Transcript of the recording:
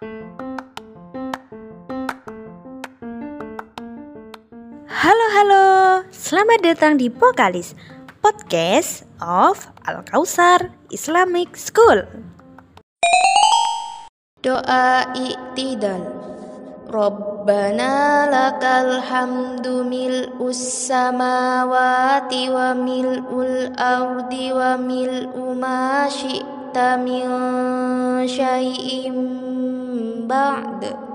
Halo halo, selamat datang di Pokalis Podcast of Al Kausar Islamic School. Doa iktidal Rabbana lakal hamdu mil'us samawati wa mil'ul ardi wa min syai'im بعد